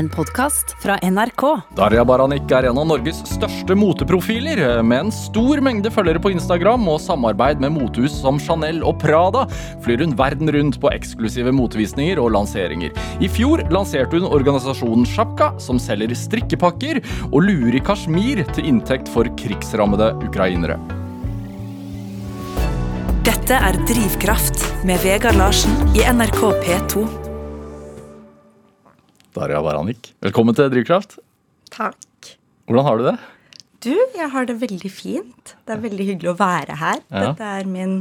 en podkast fra NRK. Darja Baranik er en av Norges største moteprofiler, med en stor mengde følgere på Instagram og samarbeid med motehus som Chanel og Prada, flyr hun verden rundt på eksklusive motevisninger og lanseringer. I fjor lanserte hun organisasjonen Sjapka, som selger strikkepakker og lurer i kasjmir til inntekt for krigsrammede ukrainere. Dette er Drivkraft med Vegard Larsen i NRK P2. Darja Baranik, velkommen til Drivkraft. Takk. Hvordan har du det? Du, jeg har det veldig fint. Det er veldig hyggelig å være her. Ja. Dette er min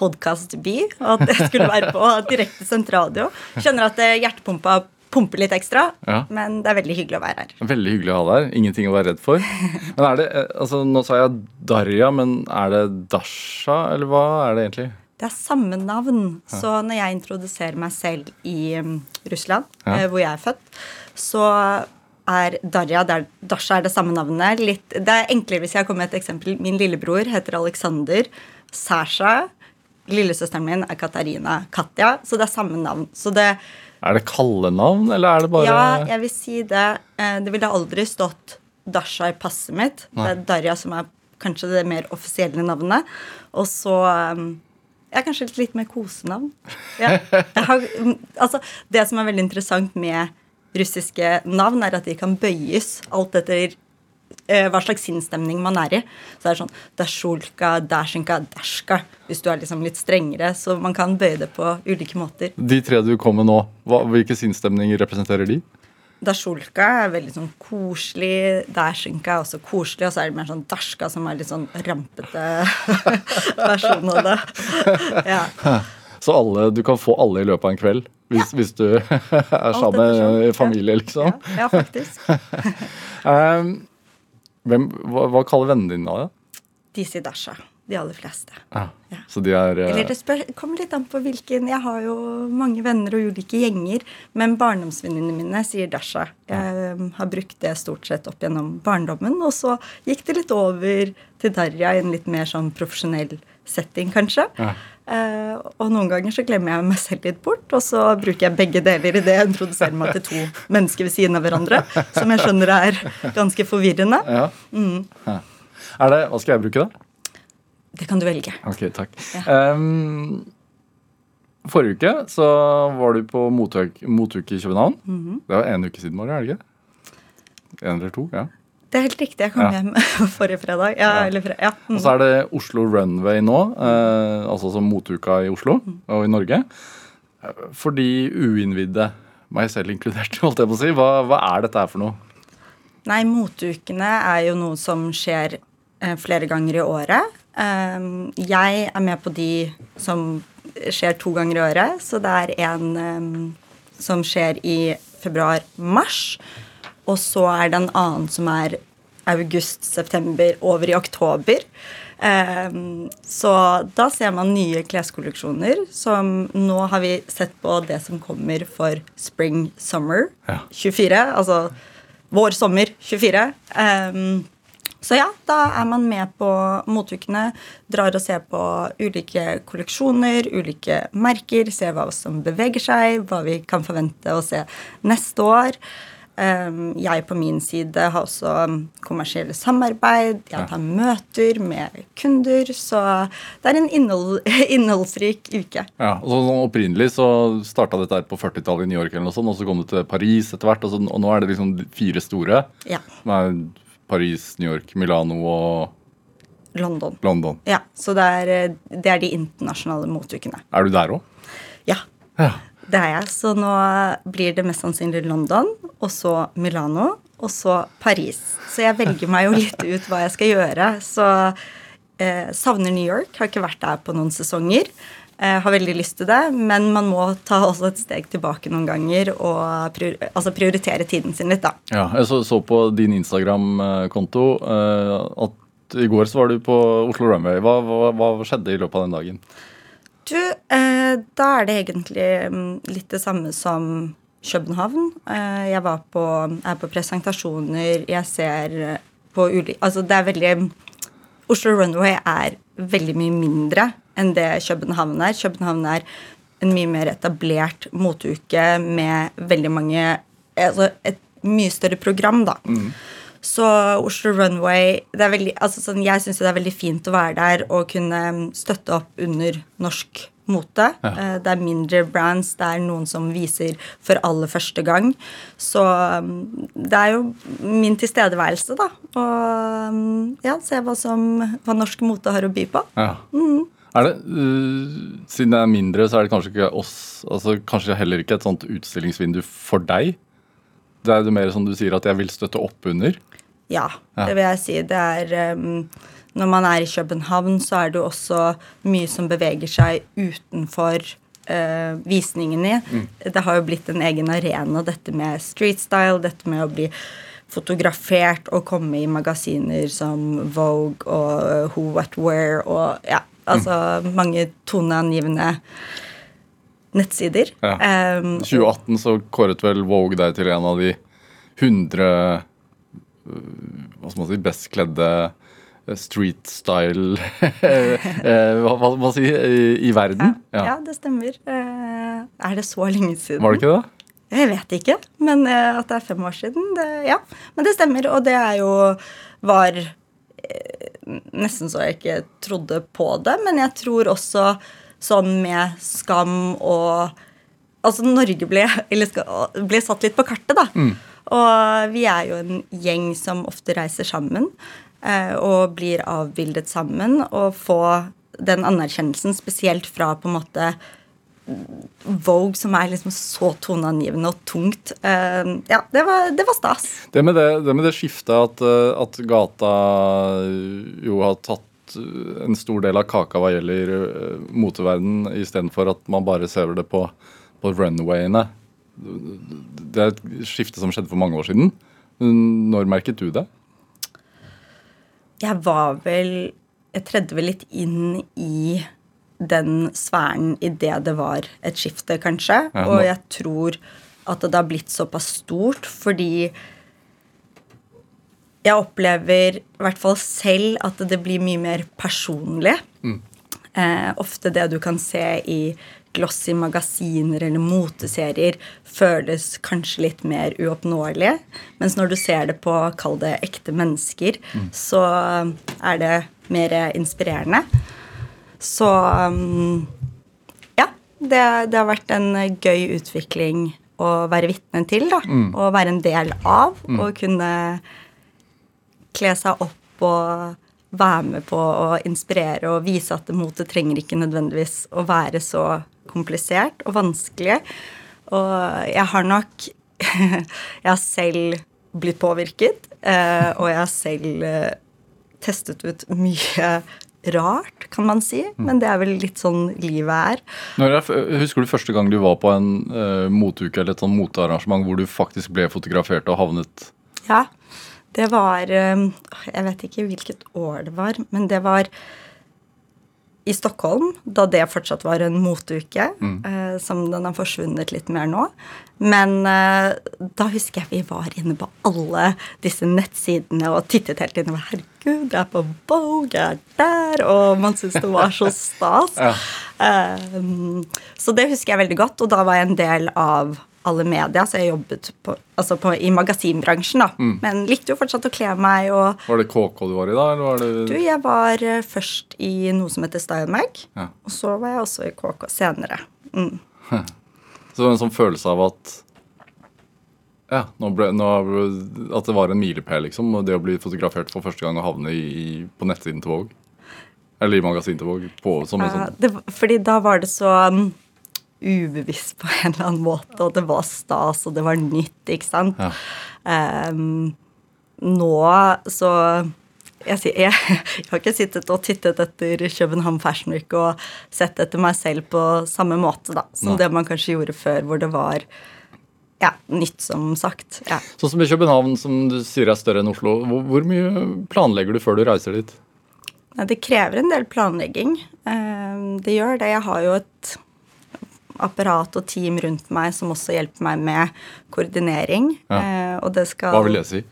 podkastdebut, og at jeg skulle være på direkte sendt radio. Skjønner at eh, hjertepumpa pumper litt ekstra, Ja. men det er veldig hyggelig å være her. Veldig hyggelig å ha deg her. Ingenting å være redd for. Men er det, eh, altså Nå sa jeg Darja, men er det Dasha, eller hva er det egentlig? Det er samme navn. Så når jeg introduserer meg selv i um, Russland, Ja. eh, hvor jeg er født, så er Darja der Dasha er det samme navnet. Litt, det er enklere hvis jeg kommer med et eksempel. Min lillebror heter Alexander. Sasha. Lillesøsteren min er Katarina. Katja. Så det er samme navn. Så det Er det kallenavn, eller er det bare Ja, jeg vil si det. Eh, Det ville aldri stått Dasha i passet mitt. Nei. Det er Darja som er kanskje det mer offisielle navnet. Og så um, er kanskje litt mer kosenavn. Ja. Mm, altså, det som er veldig interessant med russiske navn, er at de kan bøyes alt etter eh, hva slags sinnsstemning man er i. Så det er sånn Dasjulka, Dasjenka, Dashka hvis du er liksom litt strengere. Så man kan bøye det på ulike måter. De tre du kom med nå, hva, hvilke sinnsstemninger representerer de? Dasjulka er veldig sånn koselig. Dasjenka er også koselig. Og så er det mer sånn dashka, som er litt sånn rampete versjon av det. Ja. Så alle, du kan få alle i løpet av en kveld hvis, hvis du er sammen med familie, liksom. Ja, ja, faktisk. Um, hvem, hva, hva kaller vennene dine da? De sier dasha. De aller fleste. Ja. Ja. Så de er eh, Eller det spør, kommer litt an på hvilken Jeg har jo mange venner og ulike gjenger, men barndomsvenninnene mine sier dasha. Jeg um, har brukt det stort sett opp gjennom barndommen, og så gikk det litt over til Darja i en litt mer sånn profesjonell setting, kanskje. Ja. Uh, og noen ganger så glemmer jeg meg selv litt bort, og så bruker jeg begge deler i det jeg introduserer meg til to mennesker ved siden av hverandre, som jeg skjønner er ganske forvirrende. ja. Mm. Er det, Hva skal jeg bruke, da? Det kan du velge. Ok, takk. Ja. Um, forrige uke så var du på motuke, motuke i København. Mhm. Det var en uke siden, var er det ikke? En eller to? ja. Det er helt riktig. Jeg kom Ja. hjem forrige fredag. Ja, Ja. eller fre ja. mm. Og så er det Oslo Runway nå, eh, altså som motuka i Oslo og i Norge. For de uinnvidde, meg selv inkludert, holdt jeg på å si, hva, hva er dette her for noe? Nei, moteukene er jo noe som skjer eh, flere ganger i året. Um, jeg er med på de som skjer to ganger i året, så det er en um, som skjer i februar-mars. Og så er det en annen som er august-september over i oktober. Um, så da ser man nye kleskolleksjoner. Som nå har vi sett på det som kommer for spring summer 24. Altså vår sommer 24. Så ja, da er man med på motukene, drar og ser på ulike kolleksjoner, ulike merker, ser hva som beveger seg, hva vi kan forvente å se neste år. Um, jeg på min side har også kommersielle samarbeid, jeg tar møter med kunder, så det er en innhold, innholdsrik uke. Ja, og så, sånn Opprinnelig så starta dette her på 40-tallet i New York, eller noe sånt, og så kom det til Paris etter hvert. Og, så, og nå er det liksom fire store. Ja, Med Paris, New York, Milano og London. London. Ja, Så det er, eh, det er de internasjonale motukene. Er du der òg? Ja, Ja. Det er jeg. Så nå blir det mest sannsynlig London, og så Milano, og så Paris. Så jeg velger meg jo litt ut hva jeg skal gjøre. Så eh, savner New York. Har ikke vært der på noen sesonger. Eh, har veldig lyst til det, men man må ta også et steg tilbake noen ganger og prior altså prioritere tiden sin litt, da. Ja, jeg så, så på din Instagram-konto eh, at i går så var du på Oslo Runway. Hva, hva, hva skjedde i løpet av den dagen? Du, eh, da er det egentlig mm, litt det samme som København. Eh, jeg var på, er på presentasjoner, jeg ser på ulike Altså, det er veldig Oslo Runway er veldig mye mindre enn det København er. København er en mye mer etablert moteuke med veldig mange altså et, mye større program, da. Så Oslo Runway det er veldig, altså sånn, Jeg syns det er veldig fint å være der og kunne mm, støtte opp under norsk mote. Ja. Det er mindre brands, det er noen som viser for aller første gang. Så mm, det er jo min tilstedeværelse, da. Og mm, ja, se hva, som, hva norsk mote har å by på. Ja. Er det, uh, siden det er mindre, så er det kanskje ikke oss altså Kanskje heller ikke et sånt utstillingsvindu for deg? Det er jo mer som du sier, at jeg vil støtte opp under. Ja, Ja. det vil jeg si. Det er um, Når man er i København, så er det jo også mye som beveger seg utenfor uh, visningene. Det har jo blitt en egen arena, dette med street style, dette med å bli fotografert og komme i magasiner som Vogue og Who What Where og ja, altså mange toneangivende nettsider. Ja. Um, 2018 så kåret vel Vogue deg til en av de 100 øh, hva skal man si, best kledde øh, street style øh, hva, skal man si, i, verden. ja, det stemmer. Er det så lenge siden? Var det ikke det? Jeg vet ikke, men eh, at det er fem år siden, det, ja. Men det stemmer, og det er jo var eh, nesten så jeg ikke trodde på det, men jeg tror også sånn med skam og Altså, Norge ble, eller skal, ble satt litt på kartet, da. Og vi er jo en gjeng som ofte reiser sammen eh, og blir avbildet sammen. Og få den anerkjennelsen, spesielt fra på en måte Vogue, som er liksom så toneangivende og tungt. Uh, ja, det var, det var stas. Det med det, det, med det skiftet at, eh, at gata jo har tatt eh, en stor del av kaka hva gjelder moteverden, istedenfor at man bare ser det på, på runwayene. Det er et skifte som skjedde for mange år siden. Når merket du det? Jeg var vel Jeg tredde vel litt inn i den sfæren idet det var et skifte, kanskje. Ja, og jeg tror at det har blitt såpass stort fordi jeg opplever i hvert fall selv at det blir mye mer personlig. Eh, ofte det du kan se i glossy magasiner eller moteserier, føles kanskje litt mer uoppnåelig. Mens når du ser det på, kall det ekte mennesker, så er det mer inspirerende. Så um, ja. Det, det har vært en gøy utvikling å være vitne til, da. Og være en del av. Og kunne kle seg opp og være med på å inspirere og vise at motet trenger ikke nødvendigvis å være så komplisert og vanskelig. Og jeg har nok Jeg har selv blitt påvirket, eh, og jeg har selv eh, testet ut mye rart, kan man si. Men det er vel litt sånn livet er. Husker du første gang du var på en uh, moteuke eller et sånn motearrangement hvor du faktisk ble fotografert og havnet Ja, det var eh, Jeg vet ikke hvilket år det var, men det var i Stockholm, da det fortsatt var en moteuke, eh, som den har forsvunnet litt mer nå. Men eh, da husker jeg vi var inne på alle disse nettsidene og tittet helt inn. og Herregud, jeg er på Vogue, jeg er der! Og man syntes det var så stas. Ja. Eh, så det husker jeg veldig godt, og da var jeg en del av alle media, så jeg jobbet på, altså på, i magasinbransjen, da. Men likte jo fortsatt å kle meg og Var det KK du var i da, eller var det Du, jeg var eh, først i noe som heter Style Ja. og så var jeg også i KK senere. Mm. Så det var en sånn følelse av at ja, nå ble, nå, at det var en milepæl, liksom. Det å bli fotografert for første gang og havne i, på nettsiden til Våg. Eller i magasinet til Våg. På, som en Ja, sånn, det, fordi da var det så um, ubevisst på en eller annen måte, og det var stas, og det var nytt, ikke sant? Ja. Um, nå så jeg, jeg, jeg har ikke sittet og tittet etter København Fashion Week og sett etter meg selv på samme måte da, som Nei. det man kanskje gjorde før, hvor det var ja, nytt, som sagt. Ja. sånn som i København, som du sier er større enn Oslo. Hvor, hvor mye planlegger du før du reiser dit? Nei, Det krever en del planlegging. Ehm, Det gjør det. Jeg har jo et apparat og team rundt meg som også hjelper meg med koordinering. Ja. Eh, Og det skal Hva vil det si?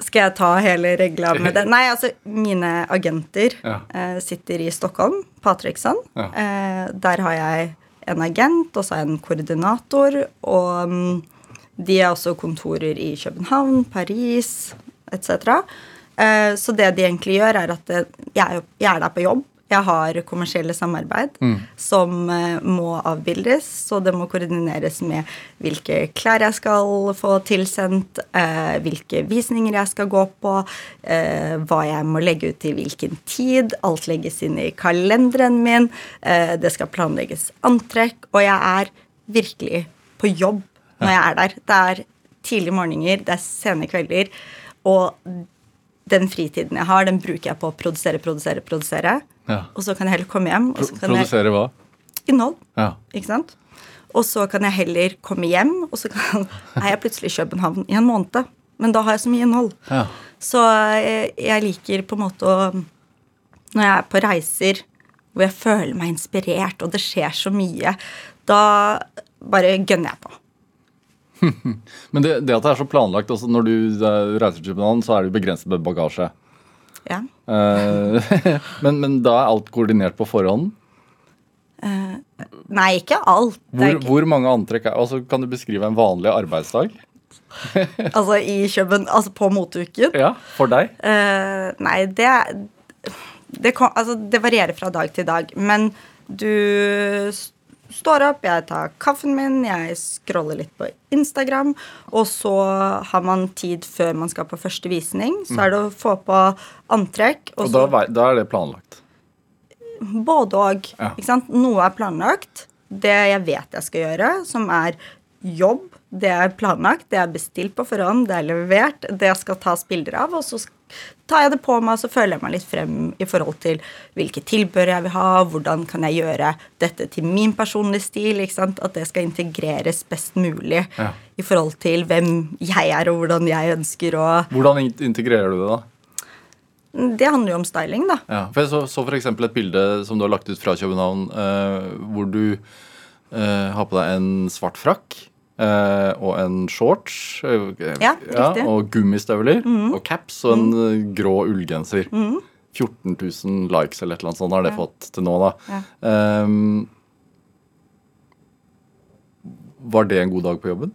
Skal jeg ta hele regla med det? Nei, altså, mine agenter Ja. eh, sitter i Stockholm, Patriksson. Ja. Eh, der har jeg en agent, og så har jeg en koordinator. Og um, De har også kontorer i København, Paris etc. Eh, så det de egentlig gjør, er at eh, jeg jeg er der på jobb. Jeg har kommersielle samarbeid som eh, må avbildes, så det må koordineres med hvilke klær jeg skal få tilsendt, eh, hvilke visninger jeg skal gå på, eh, hva jeg må legge ut i hvilken tid. Alt legges inn i kalenderen min. Eh, det skal planlegges antrekk, og jeg er virkelig på jobb når jeg er der. Det er tidlige morgener, det er sene kvelder, og den fritiden jeg har, den bruker jeg på å produsere, produsere, produsere. Ja. Og så kan jeg heller komme hjem. Produsere hva? innhold. Ja. Ikke sant? Og så kan jeg heller komme hjem, og så kan, er jeg plutselig i København i en måned. Men da har jeg så mye innhold. Ja. Så jeg, jeg liker på en måte å Når jeg er på reiser hvor jeg føler meg inspirert, og det skjer så mye, da bare gønner jeg på. Men det, det at det er så planlagt også Når du eh, reiser til København, så er det jo begrenset med bagasje. Ja. Eh, men, men da er alt koordinert på forhånd? Nei, ikke alt. Hvor, ikke, hvor mange antrekk er altså, Kan du beskrive en vanlig arbeidsdag? altså i København, altså på moteuken. Ja, For deg? Eh, nei, det det, kom, altså, det varierer fra dag til dag. Men du står opp, jeg tar kaffen min, jeg scroller litt på Instagram, og så har man tid før man skal på første visning. Så er det å få på antrekk. Og Og da, da er det planlagt? både og. Ja. Noe er planlagt. Det jeg vet jeg skal gjøre, som er jobb, det er planlagt, det er bestilt på forhånd, det er levert, det skal tas bilder av, og så sk- tar jeg det på meg, så føler jeg meg litt frem i forhold til hvilke tilbør jeg vil ha, hvordan kan jeg gjøre dette til min personlige stil, at det skal integreres best mulig Ja. i forhold til hvem jeg er, og hvordan jeg ønsker å Hvordan integrerer du det, da? Det handler jo om styling, da. Ja, for Jeg så, så eksempel et bilde som du har lagt ut fra København, eh, hvor du eh, har på deg en svart frakk eh, og en shorts. eh, Ja. Mhm. Og gummistøvler og caps og en mm. grå ullgenser. 14 000 likes eller et eller annet sånt har det fått til nå, da. Ja. Ehm, var det en god dag på jobben?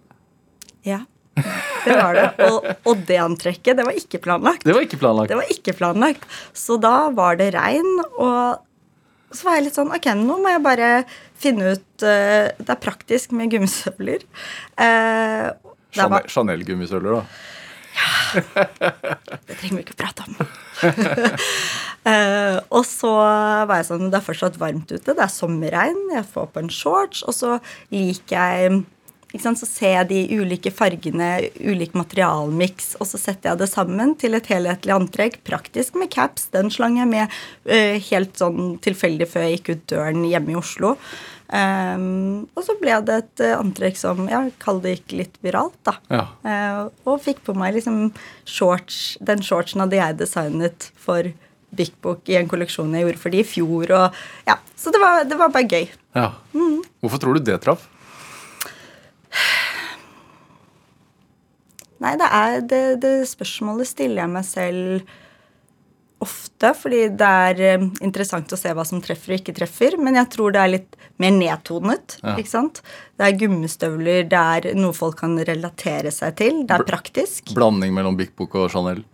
Ja, det var det. Og, og det antrekket, det var ikke planlagt. Det var ikke planlagt. Det var ikke planlagt. Så da var det regn, og så var jeg litt sånn Ok, nå må jeg bare finne ut eh, Det er praktisk med gummistøvler. Chanel- Chanel-gummisøvler, da. Ja. det trenger vi ikke prate om. uh, og så var jeg sånn Det er fortsatt varmt ute, det er sommerregn, jeg får på en shorts, og så liker jeg sant, Så ser jeg de ulike fargene, ulik materialmiks, og så setter jeg det sammen til et helhetlig antrekk. Praktisk med caps. Den slang jeg med eh, helt sånn tilfeldig før jeg gikk ut døren hjemme i Oslo. Um, og så ble det et eh, antrekk som ja, kall det gikk litt viralt, da. Ja. Uh, og fikk på meg liksom shorts Den shortsen hadde jeg designet for Big Book i en kolleksjon jeg gjorde for de i fjor. Og, ja, så det var, det var bare gøy. Ja. Hvorfor tror du det traff? Nei, det er det, det spørsmålet stiller jeg meg selv ofte, fordi det er eh, interessant å se hva som treffer og ikke treffer. Men jeg tror det er litt mer nedtonet. Ja. ikke sant? Det er gummistøvler, det er noe folk kan relatere seg til. Det er praktisk. Blanding mellom Big Book og Chanel?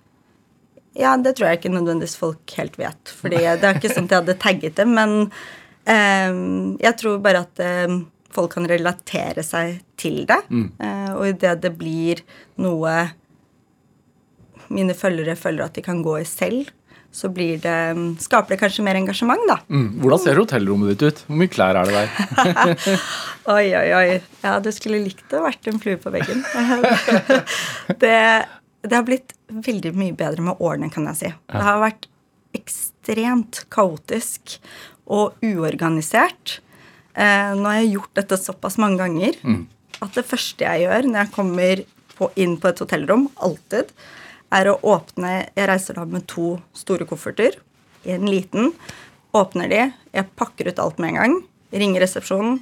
Ja, det tror jeg ikke nødvendigvis folk helt vet. Fordi det er ikke sånn at jeg hadde tagget det, men eh, jeg tror bare at eh, folk kan relatere seg til det. Eh, og idet det blir noe mine følgere føler at de kan gå i selv, så blir det, skaper det kanskje mer engasjement, da. Mm. Hvordan ser hotellrommet ditt ut? Hvor mye klær er det der? Oi, oi, oi. Ja, du skulle likt å vært en flue på veggen. det, det har blitt veldig mye bedre med årene, kan jeg si. Det har vært ekstremt kaotisk og uorganisert. Eh, nå har jeg gjort dette såpass mange ganger at det første jeg gjør når jeg kommer på, inn på et hotellrom, alltid, er å åpne Jeg reiser da med to store kofferter. En liten. Åpner de, jeg pakker ut alt med en gang. Ringer resepsjonen.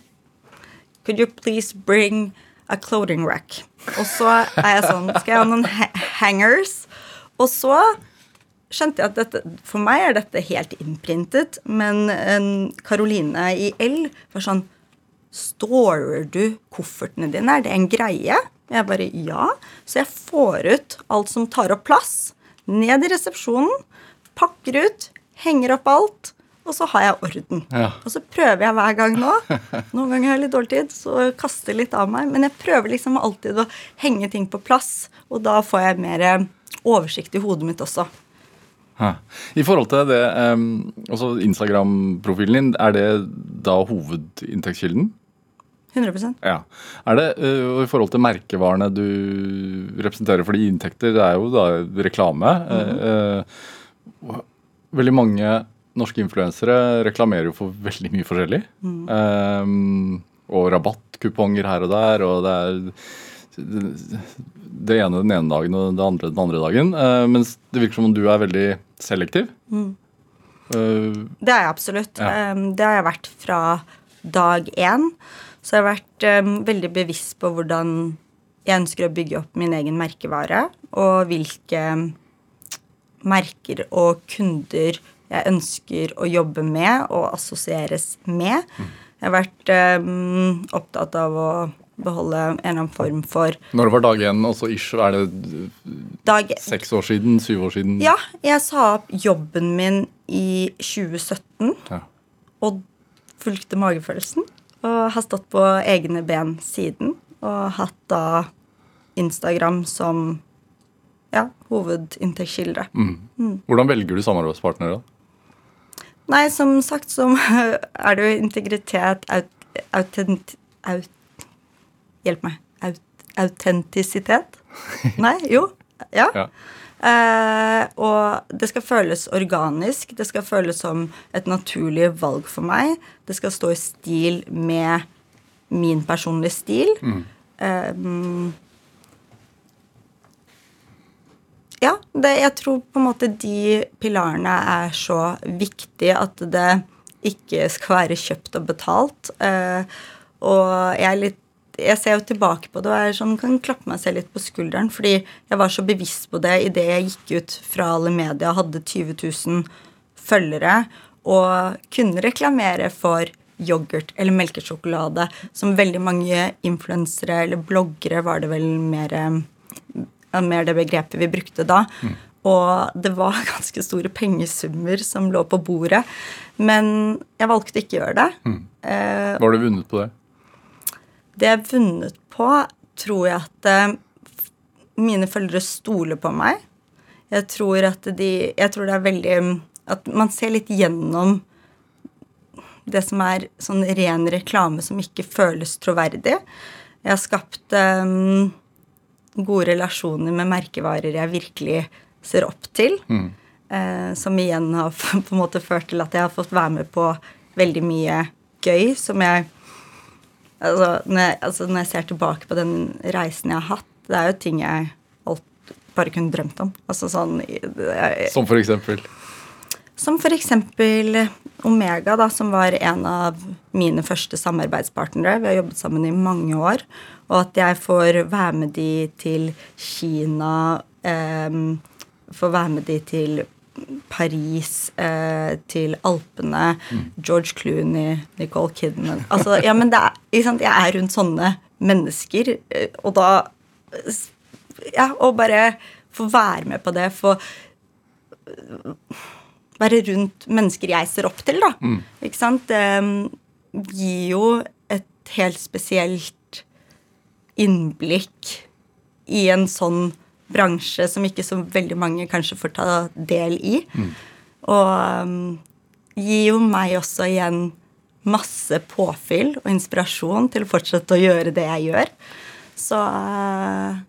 Could you please bring a clothing rack? Og så er jeg sånn Skal jeg ha noen hangers? Og så skjønte jeg at dette, for meg er dette helt innprintet, men Karoline i L var sånn Storer du koffertene dine? Er det en greie? Jeg bare ja. Så jeg får ut alt som tar opp plass, ned i resepsjonen, pakker ut, henger opp alt, og så har jeg orden. Ja. Og så prøver jeg hver gang nå. Noen ganger har jeg litt dårlig tid, så kaster jeg litt av meg. Men jeg prøver liksom alltid å henge ting på plass, og da får jeg mer oversikt i hodet mitt også. I forhold til det, um, Instagram-profilen din, er det da hovedinntektskilden? 100% Ja. Er det og i forhold til merkevarene du representerer, for de inntekter det er jo da reklame. Mm. veldig mange norske influensere reklamerer jo for veldig mye forskjellig. Um, og rabattkuponger her og der, og det er det ene den ene dagen og det andre den andre dagen. Uh, mens det virker som om du er veldig selektiv. Uh, Det er jeg absolutt. Ja. Um, Det har jeg vært fra dag én. Så jeg har vært um, veldig bevisst på hvordan jeg ønsker å bygge opp min egen merkevare, og hvilke merker og kunder jeg ønsker å jobbe med og assosieres med. Jeg har vært um, opptatt av å beholde en eller annen form for når det var dag én, altså ish, er det dag seks år siden? Syv år siden? Ja, jeg sa opp jobben min i 2017 Ja. og fulgte magefølelsen. Og har stått på egne ben siden. Og hatt da Instagram som ja, hovedinntektskilde. Hvordan velger du samarbeidspartnere? da? Nei, som sagt så er det jo integritet, aut, autent... Aut, hjelp meg. Aut, autentisitet? Nei, jo. Ja. Ja. Eh, og det skal føles organisk. Det skal føles som et naturlig valg for meg. Det skal stå i stil med min personlige stil. Eh, ja, det, jeg tror på en måte de pilarene er så viktige at det ikke skal være kjøpt og betalt. Eh, og jeg er litt jeg ser jo tilbake på det og jeg sånn, kan klappe meg selv litt på skulderen, fordi jeg var så bevisst på det idet jeg gikk ut fra alle media, hadde 20 000 følgere, og kunne reklamere for yoghurt eller melkesjokolade, som veldig mange influensere eller bloggere var det vel mer, eh, mer det begrepet vi brukte da. Og det var ganske store pengesummer som lå på bordet. Men jeg valgte ikke å gjøre det. Mm. Hva har du vunnet på det? Det jeg har vunnet på, tror jeg at eh, mine følgere stoler på meg. Jeg tror at de Jeg tror det er veldig At man ser litt gjennom det som er sånn ren reklame som ikke føles troverdig. Jeg har skapt um, gode relasjoner med merkevarer jeg virkelig ser opp til. Eh, som igjen har på en måte ført til at jeg har fått være med på veldig mye gøy som jeg altså når, jeg altså når jeg ser tilbake på den reisen jeg har hatt, det er jo ting jeg alt bare kunne drømt om. Altså sånn jeg, Som for eksempel? Som for eksempel Omega, da, som var en av mine første samarbeidspartnere. Vi har jobbet sammen i mange år. Og at jeg får være med de til Kina, eh, får være med de til Paris, eh, til Alpene, George Clooney, Nicole Kidman Altså, ja, men det er? Jeg er rundt sånne mennesker, eh, og da Ja, og bare få være med på det, få være rundt mennesker jeg ser opp til, da. Ikke sant? Det gir jo et helt spesielt innblikk i en sånn bransje som ikke så veldig mange kanskje får ta del i. Og um, gir jo meg også igjen masse påfyll og inspirasjon til å fortsette å gjøre det jeg gjør. Så uh,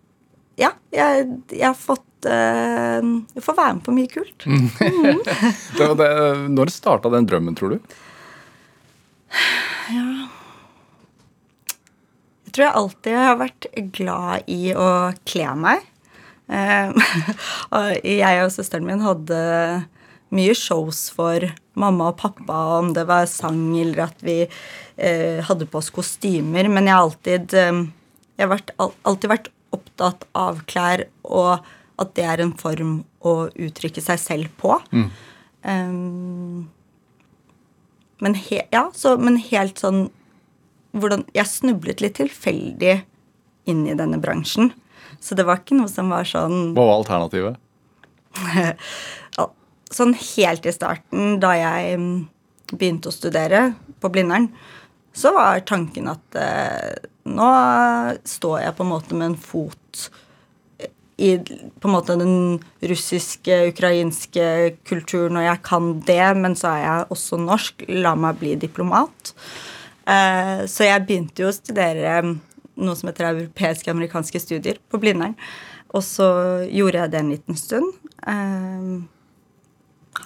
ja, jeg, jeg har fått uh, Jeg får være med på mye kult. Det, det, når starta den drømmen, tror du? Ja Jeg tror jeg alltid har vært glad i å kle meg. Eh, og jeg og søsteren min hadde mye shows for mamma og pappa, om det var sang eller at vi eh, hadde på oss kostymer. Men jeg har alltid, eh, jeg har vært, alltid vært opptatt av klær, og at det er en form å uttrykke seg selv på. Um, men, he ja, så, men helt sånn hvordan Jeg snublet litt tilfeldig inn i denne bransjen. Så det var ikke noe som var sånn Hva var alternativet? Sånn helt i starten, da jeg mm, begynte å studere på Blindern, så var tanken at eh, nå står jeg på en måte med en fot i på en måte den russiske, ukrainske kulturen, og jeg kan det, men så er jeg også norsk. La meg bli diplomat. Eh, så jeg begynte jo å studere noe som heter europeiske amerikanske studier på Blindern. Og så gjorde jeg det en liten stund. Eh,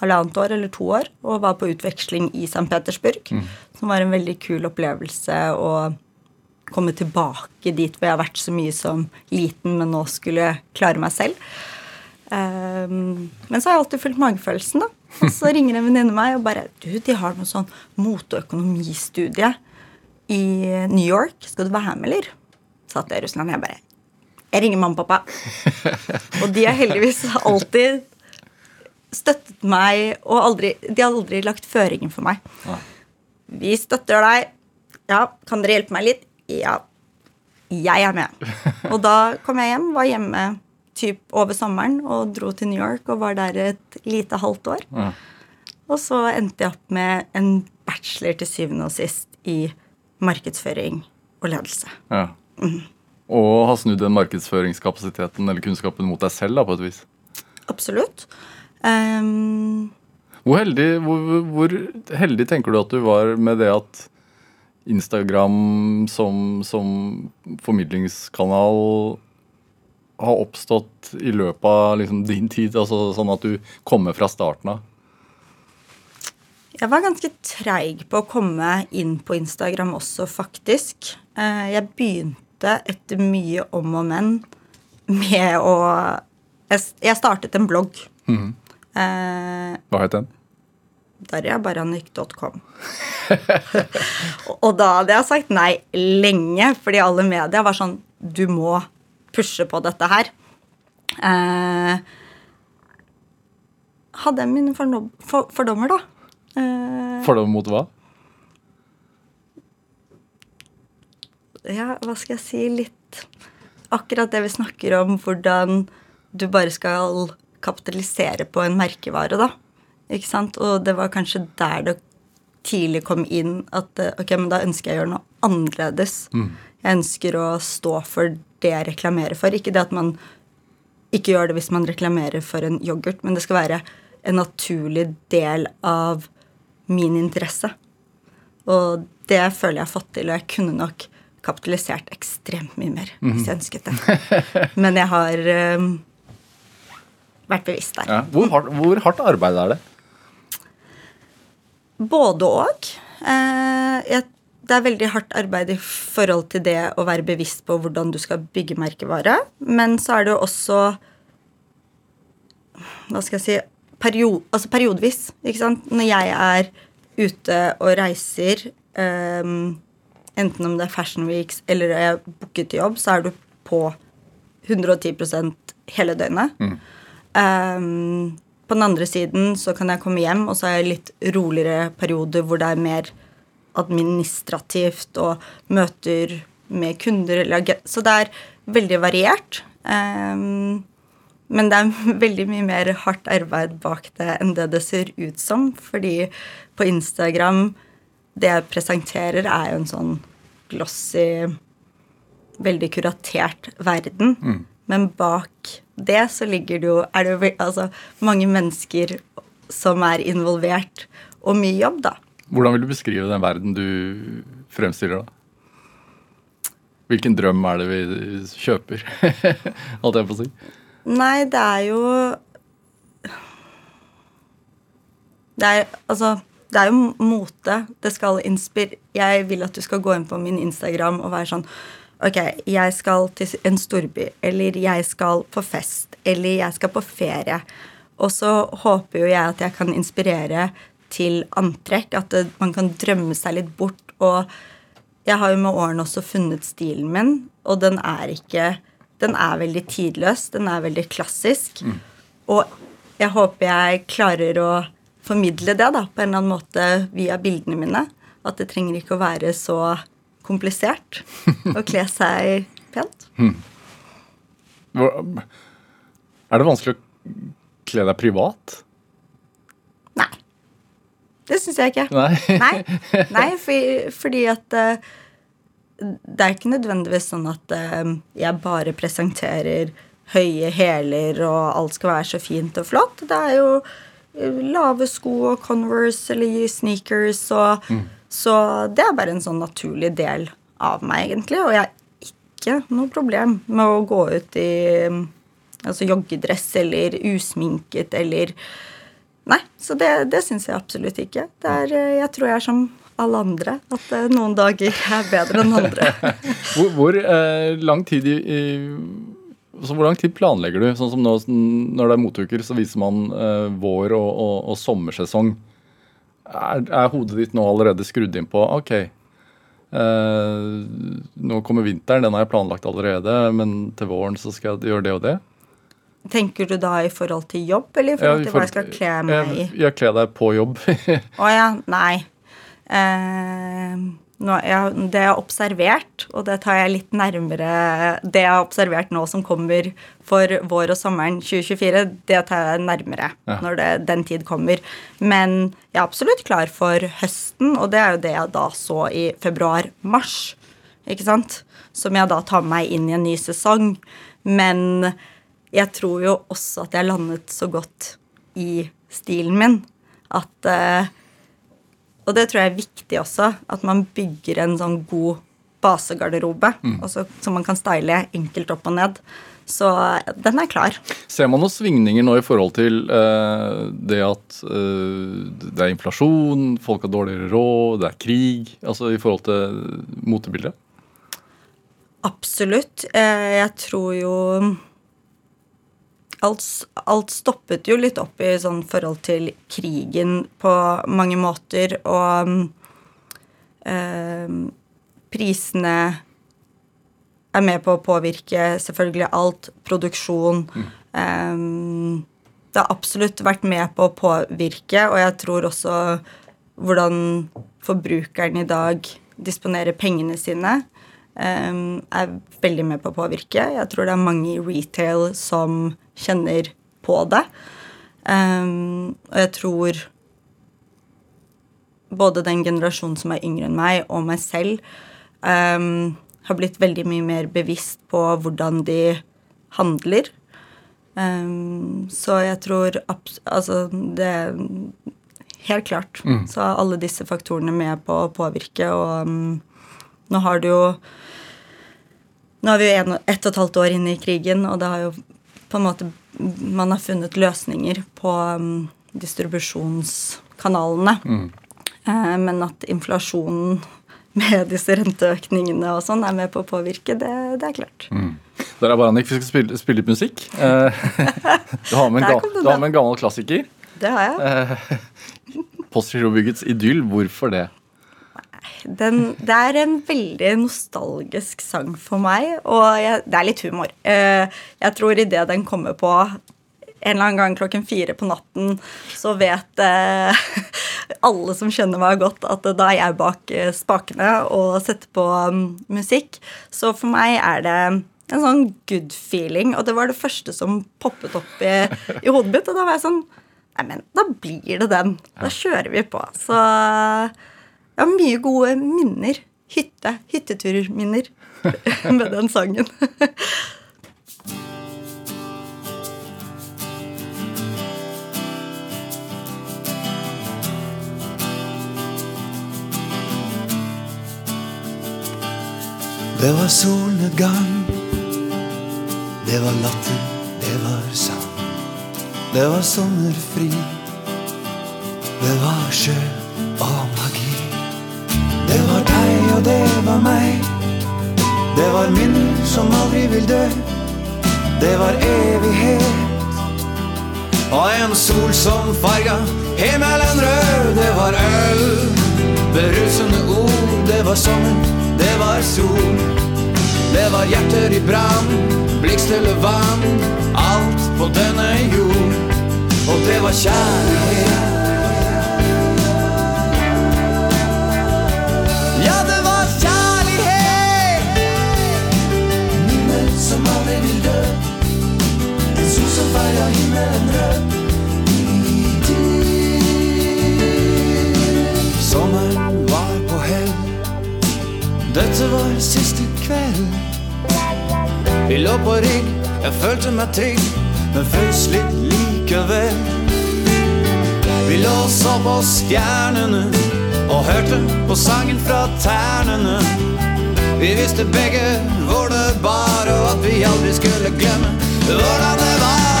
halvannet år eller to år og var på utveksling i St. Petersburg. Mm. Som var en veldig kul opplevelse å komme tilbake dit hvor jeg har vært så mye som liten, men nå skulle klare meg selv. Eh, men så har jeg alltid fulgt magefølelsen, da. Og så ringer en venninne meg og bare Du, de har noe sånn moteøkonomistudie i New York. Skal du være med, eller? Satt jeg i Russland. Jeg bare Jeg ringer mamma og pappa. og de har heldigvis alltid støttet meg, og aldri, de har aldri lagt føringen for meg. Vi støtter deg. Ja, kan dere hjelpe meg litt? Ja. Jeg er med. Og da kom jeg hjem, var hjemme typ over sommeren og dro til New York og var der et lite halvt år. Ja. Og så endte jeg opp med en bachelor til syvende og sist i markedsføring og ledelse. Ja. Mm. Og har snudd den markedsføringskapasiteten eller kunnskapen mot deg selv da, på et vis? Absolutt. Um, hvor, heldig, hvor, hvor, heldig tenker du at du var med det at Instagram som, som formidlingskanal har oppstått i løpet av liksom, din tid? Altså, sånn at du kommer fra starten av? Jeg var ganske treig på å komme inn på Instagram også, faktisk. Eh, jeg begynte etter mye om og men med å Jeg startet en blogg. Mm. Eh, Hva het den? darjabaranik.com. og da hadde jeg sagt nei lenge, fordi alle media var sånn Du må pushe på dette her. Eh, hadde jeg mine fordommer, da. Eh, fordommer mot hva? Ja, hva skal jeg si? Litt Akkurat det vi snakker om, hvordan du bare skal kapitalisere på en merkevare, da. Ikke sant? Og det var kanskje der det tidlig kom inn at eh, ok, men da ønsker jeg å gjøre noe annerledes. Mm. Jeg ønsker å stå for det jeg reklamerer for. Ikke det at man ikke gjør det hvis man reklamerer for en yoghurt, men det skal være en naturlig del av min interesse. Og det føler jeg har fått til, og jeg kunne nok kapitalisert ekstremt mye mer mm. hvis jeg ønsket det. Men jeg har um, vært bevisst der. Ja. Hvor, hardt, hvor, hardt, arbeid er det? Både og. Eh, det er veldig hardt arbeid i forhold til det å være bevisst på hvordan du skal bygge merkevare. Men så er det jo også Hva skal jeg si period, Altså periodevis. Ikke sant? Når jeg er ute og reiser, eh, enten om det er Fashion Weeks eller er booket jobb, så er du på 110 hele døgnet. Mm. Um, på den andre siden så kan jeg komme hjem, og så er jeg litt roligere perioder hvor det er mer administrativt og møter med kunder. Så det er veldig variert. Um, men det er veldig mye mer hardt arbeid bak det enn det det ser ut som. Fordi på Instagram Det jeg presenterer, er jo en sånn glossy, veldig kuratert verden. Mm. Men bak det så ligger det jo Er det jo altså, mange mennesker som er involvert, og mye jobb, da. Hvordan vil du beskrive den verden du fremstiller, da? Hvilken drøm er det vi kjøper, holdt jeg på å si? Nei, det er jo Det er altså det er jo mote. Det skal inspirere Jeg vil at du skal gå inn på min Instagram og være sånn Ok, jeg skal til en storby, eller jeg skal på fest, eller jeg skal på ferie. Og så håper jo jeg at jeg kan inspirere til antrekk, at man kan drømme seg litt bort. Og jeg har jo med årene også funnet stilen min, og den er ikke Den er veldig tidløs, den er veldig klassisk. Mm. Og jeg håper jeg klarer å formidle det da, på en eller annen måte via bildene mine. At det trenger ikke å være så komplisert å kle seg pent. Er det vanskelig å kle deg privat? Nei. Det syns jeg ikke. Nei. Nei, nei for, fordi at eh, det er ikke nødvendigvis sånn at eh, jeg bare presenterer høye hæler og alt skal være så fint og flott. Det er jo lave sko og Converse eller sneakers og Så det er bare en sånn naturlig del av meg, egentlig. Og jeg har ikke noe problem med å gå ut i mm, altså joggedress eller usminket eller Nei, så det, det syns jeg absolutt ikke. Er, eh, jeg tror jeg er som alle andre. At eh, noen dager er bedre enn andre. Hvor, hvor eh, lang tid i, i så hvor lang tid planlegger du? Sånn som nå sånn, Når det er motuker, så viser man eh, vår- og, og, og sommersesong. Er, er hodet ditt nå allerede skrudd inn på OK, eh, nå kommer vinteren, den har jeg planlagt allerede, men til våren så skal jeg gjøre det og det? Tenker du da i forhold til jobb, eller i forhold til hva jeg skal kle meg i? Jeg, jeg kler deg på jobb. Å ja, nei. Eh, jeg, det jeg har observert, og det tar jeg litt nærmere Det jeg har observert nå som kommer for vår og sommeren 2024, det tar jeg nærmere Ja. når det, den tid kommer. Men jeg er absolutt klar for høsten, og det er jo det jeg da så i februar-mars. Ikke sant? Som jeg da tar meg inn i en ny sesong. Men jeg tror jo også at jeg landet så godt i stilen min at eh, Og det tror jeg er viktig også, at man bygger en sånn god basegarderobe også, som man kan style enkelt opp og ned. Så eh, den er klar. Ser man noen svingninger nå i forhold til eh, det at eh, det er inflasjon, folk har dårligere råd, det er krig? Altså i forhold til motebildet? Absolutt. Eh, Jeg tror jo alt, alt stoppet jo litt opp i sånn forhold til krigen på mange måter, og mm, eh, prisene er med på å påvirke selvfølgelig alt. Produksjon. Eh, det har absolutt vært med på å påvirke, og jeg tror også hvordan forbrukeren i dag disponerer pengene sine, eh, er veldig med på å påvirke. Jeg tror det er mange i retail som kjenner på det. Um, og jeg tror både den generasjonen som er yngre enn meg, og meg selv, um, har blitt veldig mye mer bevisst på hvordan de handler. Um, så jeg tror Altså, det Helt klart. Så er alle disse faktorene med på å påvirke, og nå har du jo Nå er vi jo ett og et halvt år inne i krigen, og det har jo på en måte Man har funnet løsninger på um, distribusjonskanalene. Eh, men at inflasjonen med disse renteøkningene og sånn er med på å påvirke, det, det er klart. Der er Baranik, vi skal spille, spille litt musikk. Uh, du, har med med en gammel klassiker. Det har jeg. Postgirobyggets idyll. Hvorfor det? Den, det er en veldig nostalgisk sang for meg, og jeg, det er litt humor. Eh, jeg tror idet den kommer på en eller annen gang klokken fire på natten, så vet eh, alle som kjenner meg godt, at da er jeg bak eh, spakene og setter på mm, musikk. Så for meg er det en sånn good feeling, og det var det første som poppet opp i, i hodet mitt. Og da var jeg sånn Nei, men da blir det den. Da kjører vi på. Så jeg har mye gode minner. Hytte, hytteturminner med den sangen. Det var solnedgang. Det var latter, det var sang. Det var sommerfri. Det var sjø og magi. Og det var meg. Det var min som aldri vil dø. Det var evighet. Og en sol som farga himmelen rød. Det var øl, berusende ord. Det var sommer, det var sol. Det var hjerter i brann, blikkstille vann. Alt på denne jord. Og det var kjærlighet. Dette var siste kveld Vi lå på rigg jeg følte meg trygg, men frøs litt likevel. Vi lå og så på stjernene og hørte på sangen fra ternene. Vi visste begge hvor det bar, og at vi aldri skulle glemme hvordan det var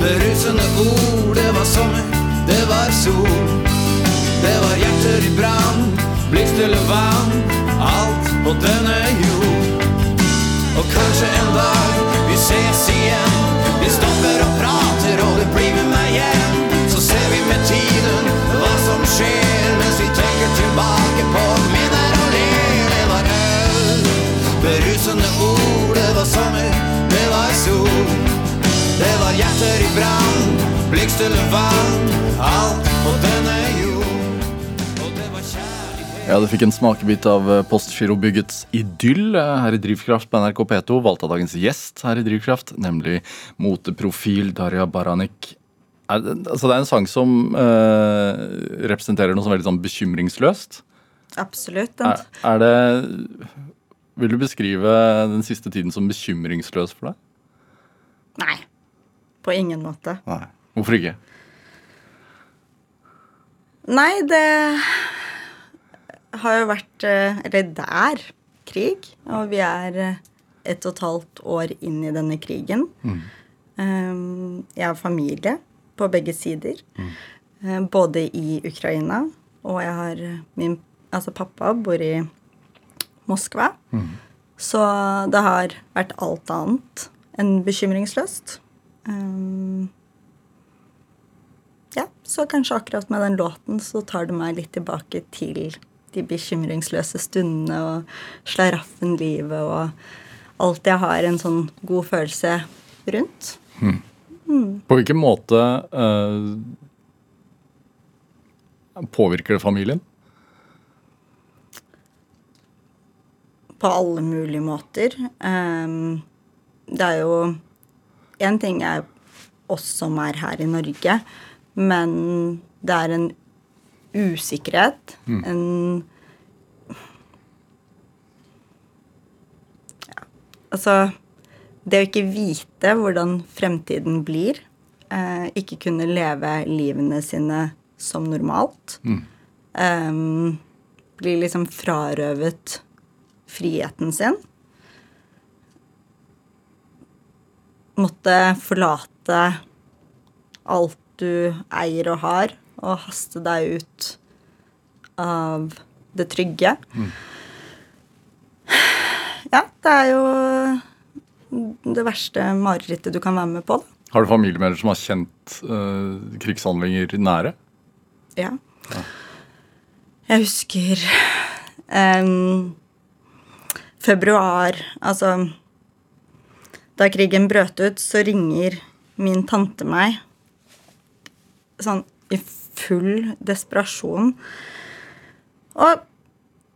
berusende ord, det var sommer, det var sol. Det var hjerter i brann, blikkstille vann, alt på denne jord. Og kanskje en dag vi ses igjen. Vi stopper og prater, og du blir med meg hjem. Så ser vi med tiden hva som skjer, mens vi tenker tilbake på minner og ler. Det var øl, berusende ord, det var sommer, det var sol. Det var hjerter i brann, blikkstille vann, alt på denne jord. Og det var kjærlighet Ja, Du fikk en smakebit av eh, Postgirobyggets idyll eh, her i Drivkraft på NRK P2. Valgt av dagens gjest her i Drivkraft, nemlig moteprofil Darja Baranik. Er, det- altså det er en sang som eh, representerer noe som er veldig sånn bekymringsløst. Absolutt. Er, er det Vil du beskrive den siste tiden som bekymringsløs for deg? Nei. På ingen måte. Nei. Hvorfor ikke? Nei, det har jo vært eh, Eller det er krig, og vi er et ett og et halvt år inn i denne krigen. Mm. Jeg har familie på begge sider, Mm. både i Ukraina, og jeg har eh, min Altså, pappa bor i Moskva. Så det har vært alt annet enn bekymringsløst. Um, ja, så kanskje akkurat med den låten så tar det meg litt tilbake til de bekymringsløse stundene og slaraffen livet og alt jeg har en sånn god følelse rundt. På hvilken måte uh, påvirker det familien? På alle mulige måter. Um, det er jo Én ting er oss som er her i Norge, men det er en usikkerhet. En ja, Altså Det å ikke vite hvordan fremtiden blir, eh, ikke kunne leve livene sine som normalt, ehm, blir liksom frarøvet friheten sin. Måtte forlate alt du eier og har, og haste deg ut av det trygge. Ja, det er jo det verste marerittet du kan være med på. Da. Har du familiemedlemmer som har kjent uh, krigshandlinger nære? Ja. Jeg husker um, februar Altså Da krigen brøt ut, så ringer min tante meg sånn i full desperasjon. Og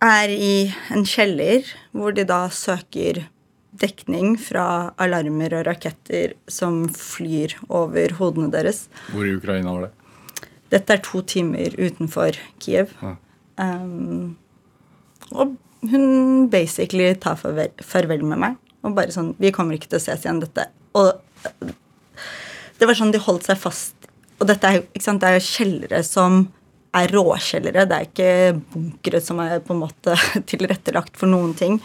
er i en kjeller hvor de da søker dekning fra alarmer og raketter som flyr over hodene deres. Hvor i Ukraina var det? Dette er to timer utenfor Kiev. Ja. Um, og hun basically tar farvel, farvel med meg. Og bare sånn Vi kommer ikke til å ses igjen, dette. Og det var sånn de holdt seg fast Og dette er ikke sant, det er jo kjellere som er råkjellere. Det er ikke bunkere som er på en måte tilrettelagt for noen ting.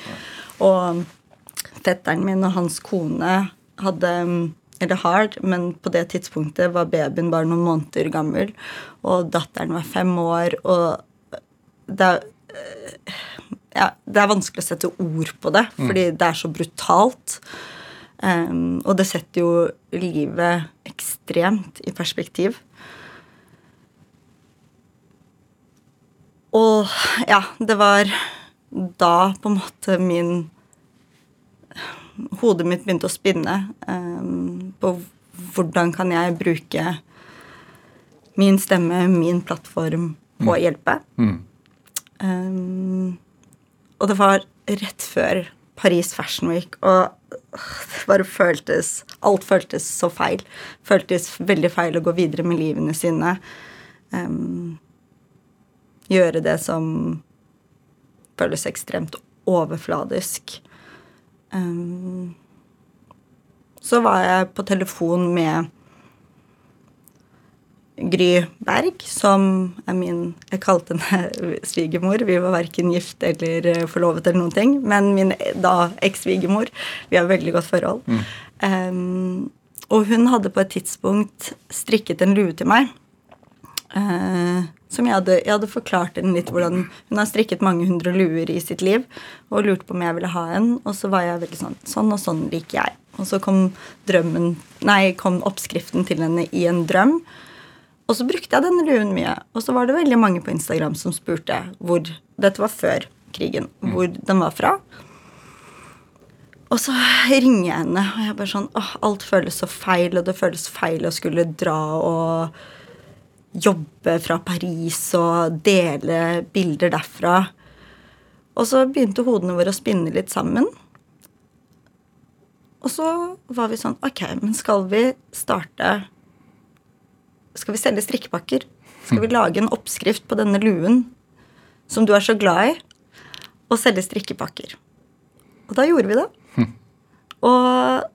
Og fetteren min og hans kone hadde eller hard, men på det tidspunktet var babyen bare noen måneder gammel. Og datteren var fem år, og det er, ja, det er vanskelig å sette ord på det, fordi det er så brutalt. Um, og det setter jo livet ekstremt i perspektiv. Og ja, det var da på en måte min Hodet mitt begynte å spinne um, på hvordan kan jeg bruke min stemme, min plattform, på å hjelpe. Um, og det var rett før Paris Fashion Week, og det bare føltes Alt føltes så feil. Føltes veldig feil å gå videre med livene sine. Um, gjøre det som føles ekstremt overfladisk. Um, så var jeg på telefon med Gry Berg, som er min Jeg kalte henne svigermor. Vi var verken gift eller eh, forlovet eller noen ting. Men min da eks-svigermor. Vi har veldig godt forhold. Mm. Um, og hun hadde på et tidspunkt strikket en lue til meg. Uh, som jeg hadde, jeg hadde forklart henne litt hvordan Hun har strikket mange hundre luer i sitt liv og lurte på om jeg ville ha en. Og så var jeg veldig sånn Sånn og sånn liker jeg. Og så kom drømmen Nei, kom oppskriften til henne i en drøm. Og så brukte jeg denne luen mye. Og så var det veldig mange på Instagram som spurte hvor Dette var før krigen. Mm. Hvor den var fra. Og så ringer jeg henne, og jeg bare sånn åh, Alt føles så feil, og det føles feil å skulle dra og jobbe fra Paris og dele bilder derfra. Og så begynte hodene våre å spinne litt sammen. Og så var vi sånn Ok, men skal vi starte skal vi selge strikkepakker? Skal vi lage en oppskrift på denne luen som du er så glad i, og selge strikkepakker? Og da gjorde vi det. Hm. Og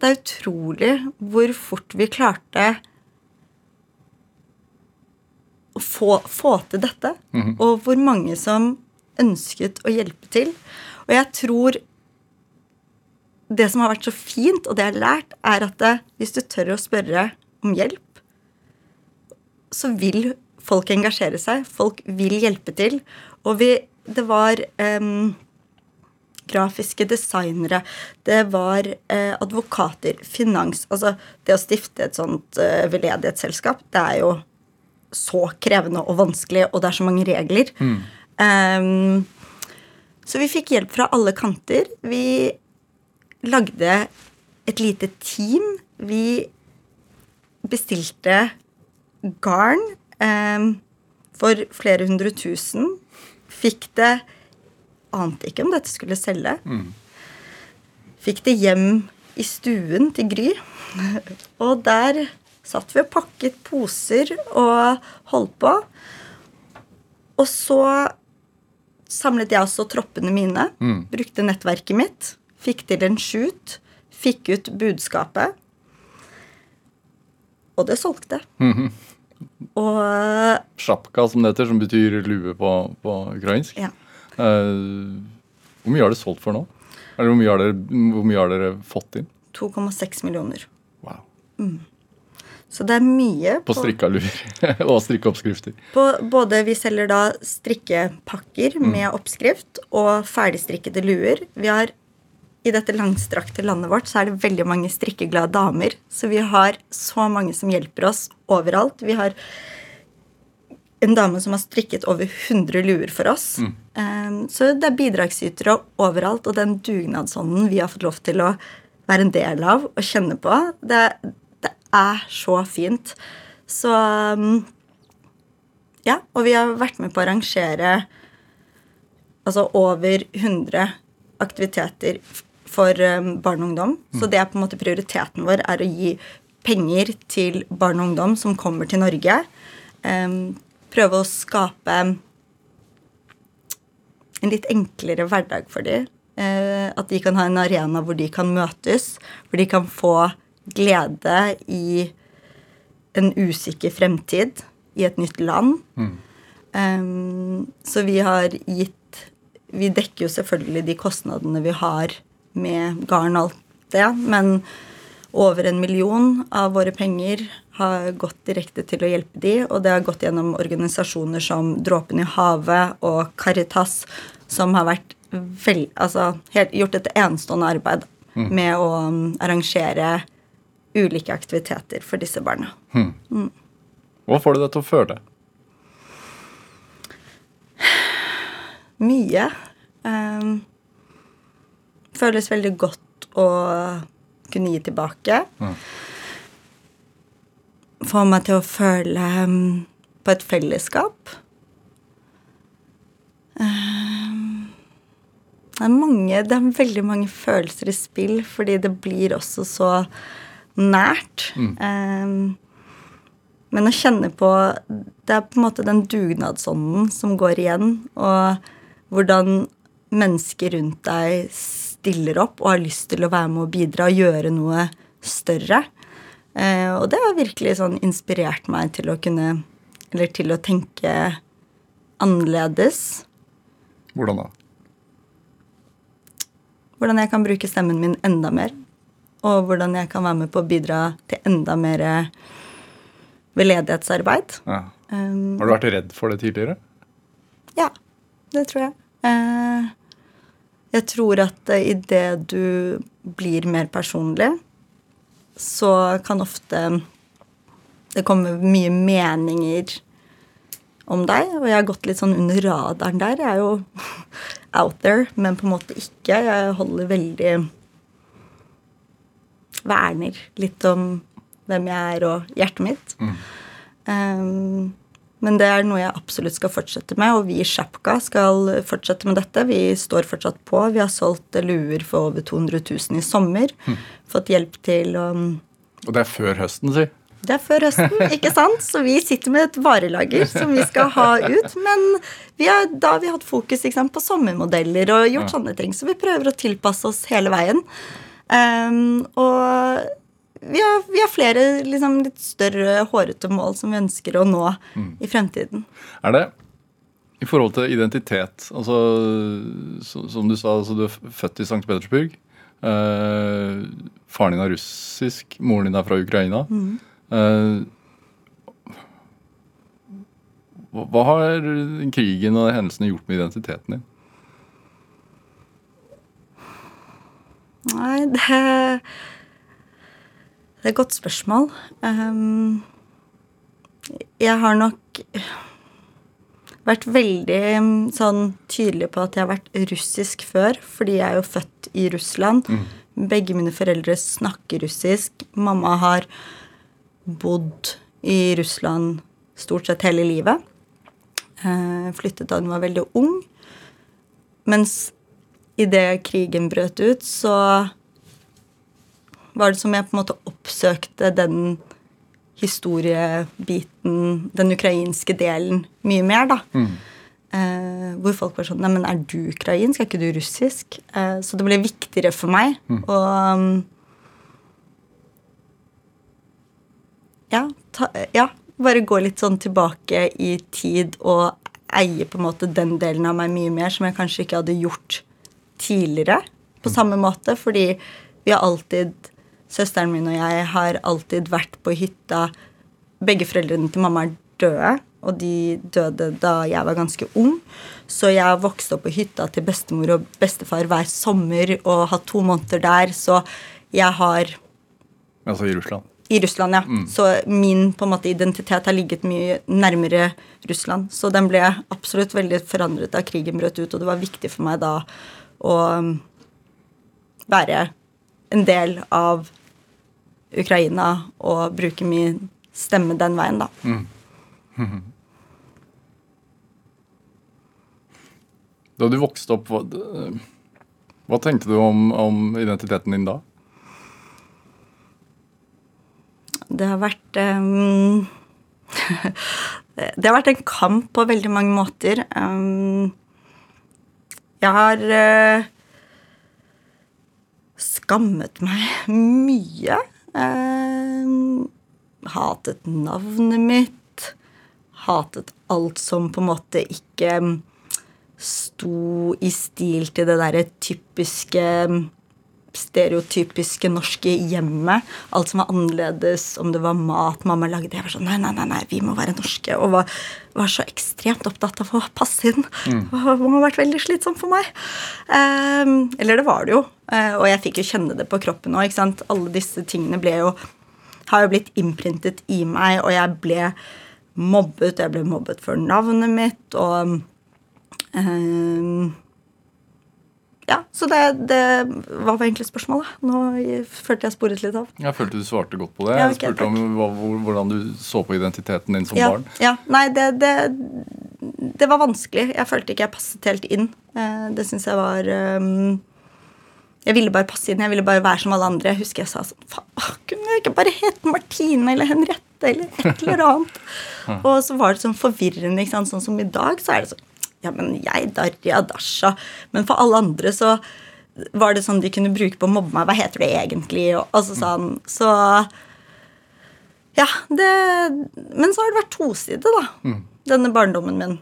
det er utrolig hvor fort vi klarte å få, få til dette. Mm. Og hvor mange som ønsket å hjelpe til. Og jeg tror det som har vært så fint, og det jeg har lært, er at det, hvis du tør å spørre om hjelp, så vil folk engasjere seg. Folk vil hjelpe til. Og vi Det var um, grafiske designere, det var uh, advokater, finans Altså, det å stifte et sånt uh, veldedighetsselskap, det er jo så krevende og vanskelig, og det er så mange regler. Mm. Um, så vi fikk hjelp fra alle kanter. Vi lagde et lite team. Vi bestilte garn eh, for flere hundre tusen. Fikk det Ante ikke om dette skulle selge. Mm. Fikk det hjem i stuen til Gry. Og der satt vi og pakket poser og holdt på. Og så samlet jeg også troppene mine. Mm. Brukte nettverket mitt. Fikk til en shoot. Fikk ut budskapet. Og det solgte. Mm -hmm. Og Sjapka, som det heter, som betyr lue på, på ukrainsk. Ja. Uh, hvor mye har det solgt for nå? Eller hvor mye har dere, mye har dere fått inn? 2,6 millioner. Wow. Mm. Så det er mye. På, på strikka luer og strikkeoppskrifter. På både Vi selger da strikkepakker mm. med oppskrift og ferdigstrikkede luer. Vi har i dette langstrakte landet vårt så er det veldig mange strikkeglade damer. Så vi har så mange som hjelper oss overalt. Vi har en dame som har strikket over 100 luer for oss. Mm. Um, så det er bidragsytere overalt. Og den dugnadsånden vi har fått lov til å være en del av og kjenne på, det, det er så fint. Så um, Ja, og vi har vært med på å arrangere altså over 100 aktiviteter for um, barn og ungdom. Så det er på en måte prioriteten vår, er å gi penger til barn og ungdom som kommer til Norge. Prøve å skape en litt enklere hverdag for dem. Uh, at de kan ha en arena hvor de kan møtes, hvor de kan få glede i en usikker fremtid i et nytt land. Mm. Um, så vi har gitt Vi dekker jo selvfølgelig de kostnadene vi har med garn og alt det. Men over en million av våre penger har gått direkte til å hjelpe de, og det har gått gjennom organisasjoner som Dråpen i havet og Caritas, som har vel, altså, helt, gjort et enestående arbeid mm. med å um, arrangere ulike aktiviteter for disse barna. Mm. Mm. Hva får du deg til å føle? Mye. Um, føles veldig godt å kunne gi tilbake. Mm. Få meg til å føle um, på et fellesskap. Um, det er mange Det er veldig mange følelser i spill, fordi det blir også så nært. Mm. Um, men å kjenne på Det er på en måte den dugnadsånden som går igjen, og hvordan mennesker rundt deg stiller opp og har lyst til å være med og bidra og gjøre noe større. Eh, og det har virkelig sånn inspirert meg til å kunne Eller til å tenke annerledes. Hvordan da? Hvordan jeg kan bruke stemmen min enda mer. Og hvordan jeg kan være med på å bidra til enda mer veldedighetsarbeid. Ja. Um, Har du vært redd for det tidligere? Ja, det tror jeg. Eh, jeg tror at uh, idet du blir mer personlig, så kan ofte det komme mye meninger om deg. Og jeg har gått litt sånn under radaren der. Jeg er jo out there, men på en måte ikke. Jeg holder veldig Verner litt om hvem jeg er, og hjertet mitt. Um, men det er noe jeg absolutt skal fortsette med, og vi i Sjapka skal fortsette med dette. Vi står fortsatt på. Vi har solgt luer for over 200 000 i sommer. Fått hjelp til å Og det er før høsten, si. Det er før høsten, ikke sant? Så vi sitter med et varelager som vi skal ha ut. Men vi har, da har vi hatt fokus sant, på sommermodeller og gjort Ja. sånne ting. Så vi prøver å tilpasse oss hele veien. Um, og vi har, vi har flere liksom, litt større, hårete mål som vi ønsker å nå i fremtiden. Er det i forhold til identitet altså, så, Som du sa, altså, du er født i St. Petersburg. Eh, faren din er russisk, moren din er fra Ukraina. Eh, hva, hva har krigen og hendelsene gjort med identiteten din? Nei, det Det er et godt spørsmål. Um, jeg har nok vært veldig um, sånn tydelig på at jeg har vært russisk før, fordi jeg er jo født i Russland. Begge mine foreldre snakker russisk. Mamma har bodd i Russland stort sett hele livet. Eh, flyttet da hun var veldig ung. Mens idet krigen brøt ut, så var det som jeg på en måte oppsøkte den historiebiten, den ukrainske delen, mye mer, da. Eh, hvor folk var sånn Nei, men er du ukrainsk? Er ikke du russisk? Eh, så det ble viktigere for meg å um, ja, ta, ja, bare gå litt sånn tilbake i tid og eie på en måte den delen av meg mye mer som jeg kanskje ikke hadde gjort tidligere på samme måte, fordi vi har alltid Søsteren min og jeg har alltid vært på hytta Begge foreldrene til mamma er døde, og de døde da jeg var ganske ung. Så jeg har vokst opp på hytta til bestemor og bestefar hver sommer og hatt to måneder der, så jeg har Altså i Russland. i Russland, ja. Så min på en måte identitet har ligget mye nærmere Russland. Så den ble absolutt veldig forandret da krigen brøt ut, og det var viktig for meg da å um, være en del av Ukraina og bruke min stemme den veien, da. Da du vokste opp, hva, hva tenkte du om, om identiteten din da? Det har vært um, Det har vært en kamp på veldig mange måter. Um, jeg har uh, skammet meg mye. Um, hatet navnet mitt. Hatet alt som på en måte ikke sto i stil til det derre typiske stereotypiske norske hjemmet. Alt som var annerledes, om det var mat mamma lagde. Jeg var sånn, nei, nei, nei, nei vi må være norske. Og var, var så ekstremt opptatt av å passe inn. Det må ha vært veldig slitsomt for meg. Um, eller det var det jo. Uh, og jeg fikk jo kjenne det på kroppen òg. Alle disse tingene ble jo har jo blitt innprintet i meg, og jeg ble mobbet. Jeg ble mobbet for navnet mitt, og ehm, ja, så det, det Hva var egentlig spørsmålet? Nå følte jeg sporet litt av. Jeg følte du svarte godt på det. Ja, Jeg spurte om hva, hvordan du så på identiteten din som Ja, barn. ja, Nei, det, det, det var vanskelig. Jeg følte ikke jeg passet helt inn. Eh, Det syns jeg var um, Jeg ville bare passe inn. Jeg ville bare være som alle andre. Jeg husker jeg sa sånn Faen, kunne jeg ikke bare hete Martine eller Henriette eller et eller annet? Og så var det sånn forvirrende. ikke sant? Sånn som i dag, så er det sånn Ja, men jeg, Darja, Dasha Men for alle andre så var det sånn de kunne bruke på å mobbe meg. Hva heter det egentlig? Og, altså sånn, så Ja, det Men så har det vært tosidig, da. Denne barndommen min.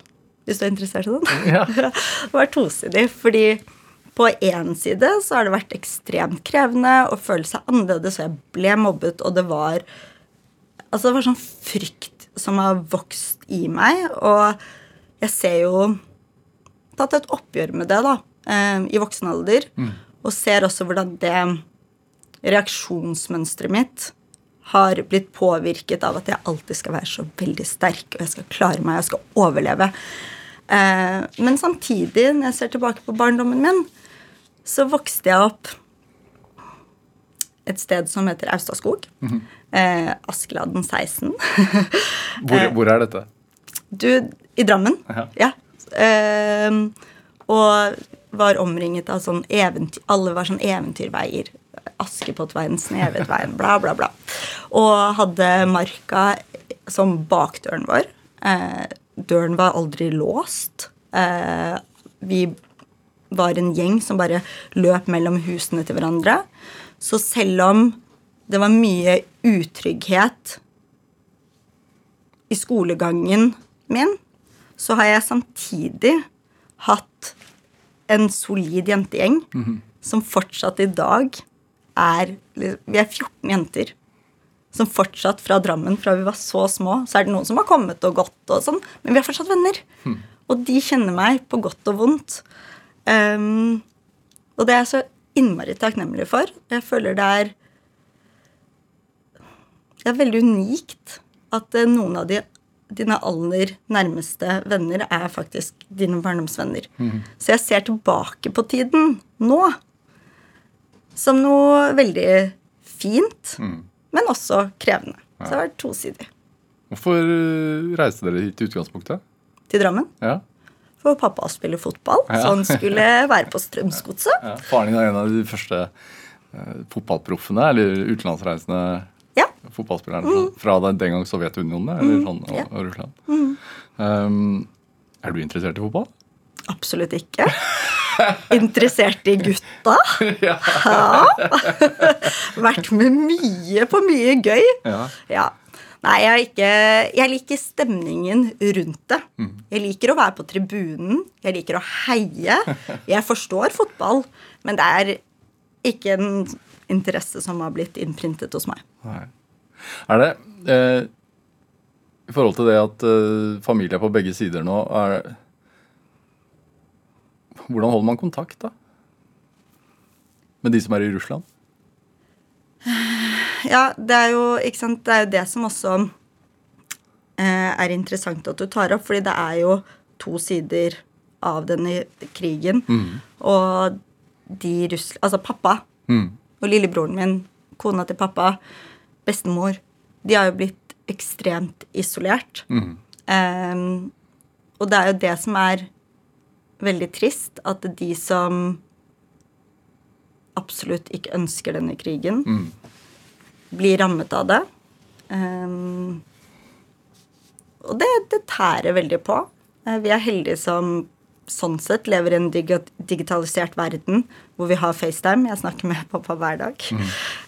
Hvis du er interessert i den. Ja. det har vært tosidig, fordi på én side så har det vært ekstremt krevende å føle seg annerledes, og jeg ble mobbet, og det var Altså, det var sånn frykt som har vokst i meg, og jeg ser jo tatt et oppgjør med det da, eh, i voksen alder. Og ser også hvordan det reaksjonsmønsteret mitt har blitt påvirket av at jeg alltid skal være så veldig sterk, og jeg skal klare meg, jeg skal overleve. Eh, men samtidig, når jeg ser tilbake på barndommen min, så vokste jeg opp et sted som heter Austadskog. eh, Askeladden 16. Hvor, hvor er dette? Du, i Drammen. Ja. Ja. Ehm, og var omringet av sånn eventyr Alle var sånn eventyrveier. askepottveien, snevetveien, bla, bla, bla. Og hadde marka som bakdøren vår. Eh, døren var aldri låst. Eh, vi var en gjeng som bare løp mellom husene til hverandre. Så selv om det var mye utrygghet i skolegangen min, så har jeg samtidig hatt en solid jentegjeng som fortsatt i dag er Vi er 14 jenter som fortsatt fra Drammen, fra vi var så små, så er det noen som har kommet og gått, og sånn, men vi er fortsatt venner. Og de kjenner meg på godt og vondt. Um, og det er jeg så innmari takknemlig for. Jeg føler det er Det er veldig unikt at eh, noen av de, dine aller nærmeste venner er faktisk dine barndomsvenner. Så jeg ser tilbake på tiden nå som noe veldig fint, men også krevende. Så det har vært tosidig. Hvorfor eh, reiste dere hit i utgangspunktet? Til Drammen. Ja. For pappa spiller fotball, Ja. så han skulle være på Strømsgodset. ja. Faren din er en av de første eh, fotballproffene, eller utenlandsreisende Ja. fotballspillerne fra den, den gang Sovjetunionen eller sånn, og, ja. og Russland. Um, er du interessert i fotball? Absolutt ikke. Interessert i gutta. ja. Vært med mye på mye gøy. ja. Ja. Nei, jeg, ikke, jeg liker stemningen rundt det. Jeg liker å være på tribunen. Jeg liker å heie. Jeg forstår fotball, men det er ikke en interesse som har blitt innprintet hos meg. Nei. Er det eh, I forhold til det at eh, familie er på begge sider nå, er Hvordan holder man kontakt, da? Med de som er i Russland? Ja, det er jo, ikke sant, det er jo det som også eh, er interessant at du tar opp, fordi det er jo to sider av denne krigen. Og de russ... Altså pappa Mm. Og lillebroren min, kona til pappa, bestemor, de har jo blitt ekstremt isolert. Mm. Um, og det er jo det som er veldig trist, at de som absolutt ikke ønsker denne krigen, blir rammet av det. Um, og det, det tærer veldig på. Eh, Vi er heldige som sånn sett lever i en dig- digitalisert verden hvor vi har FaceTime. Jeg snakker med pappa hver dag.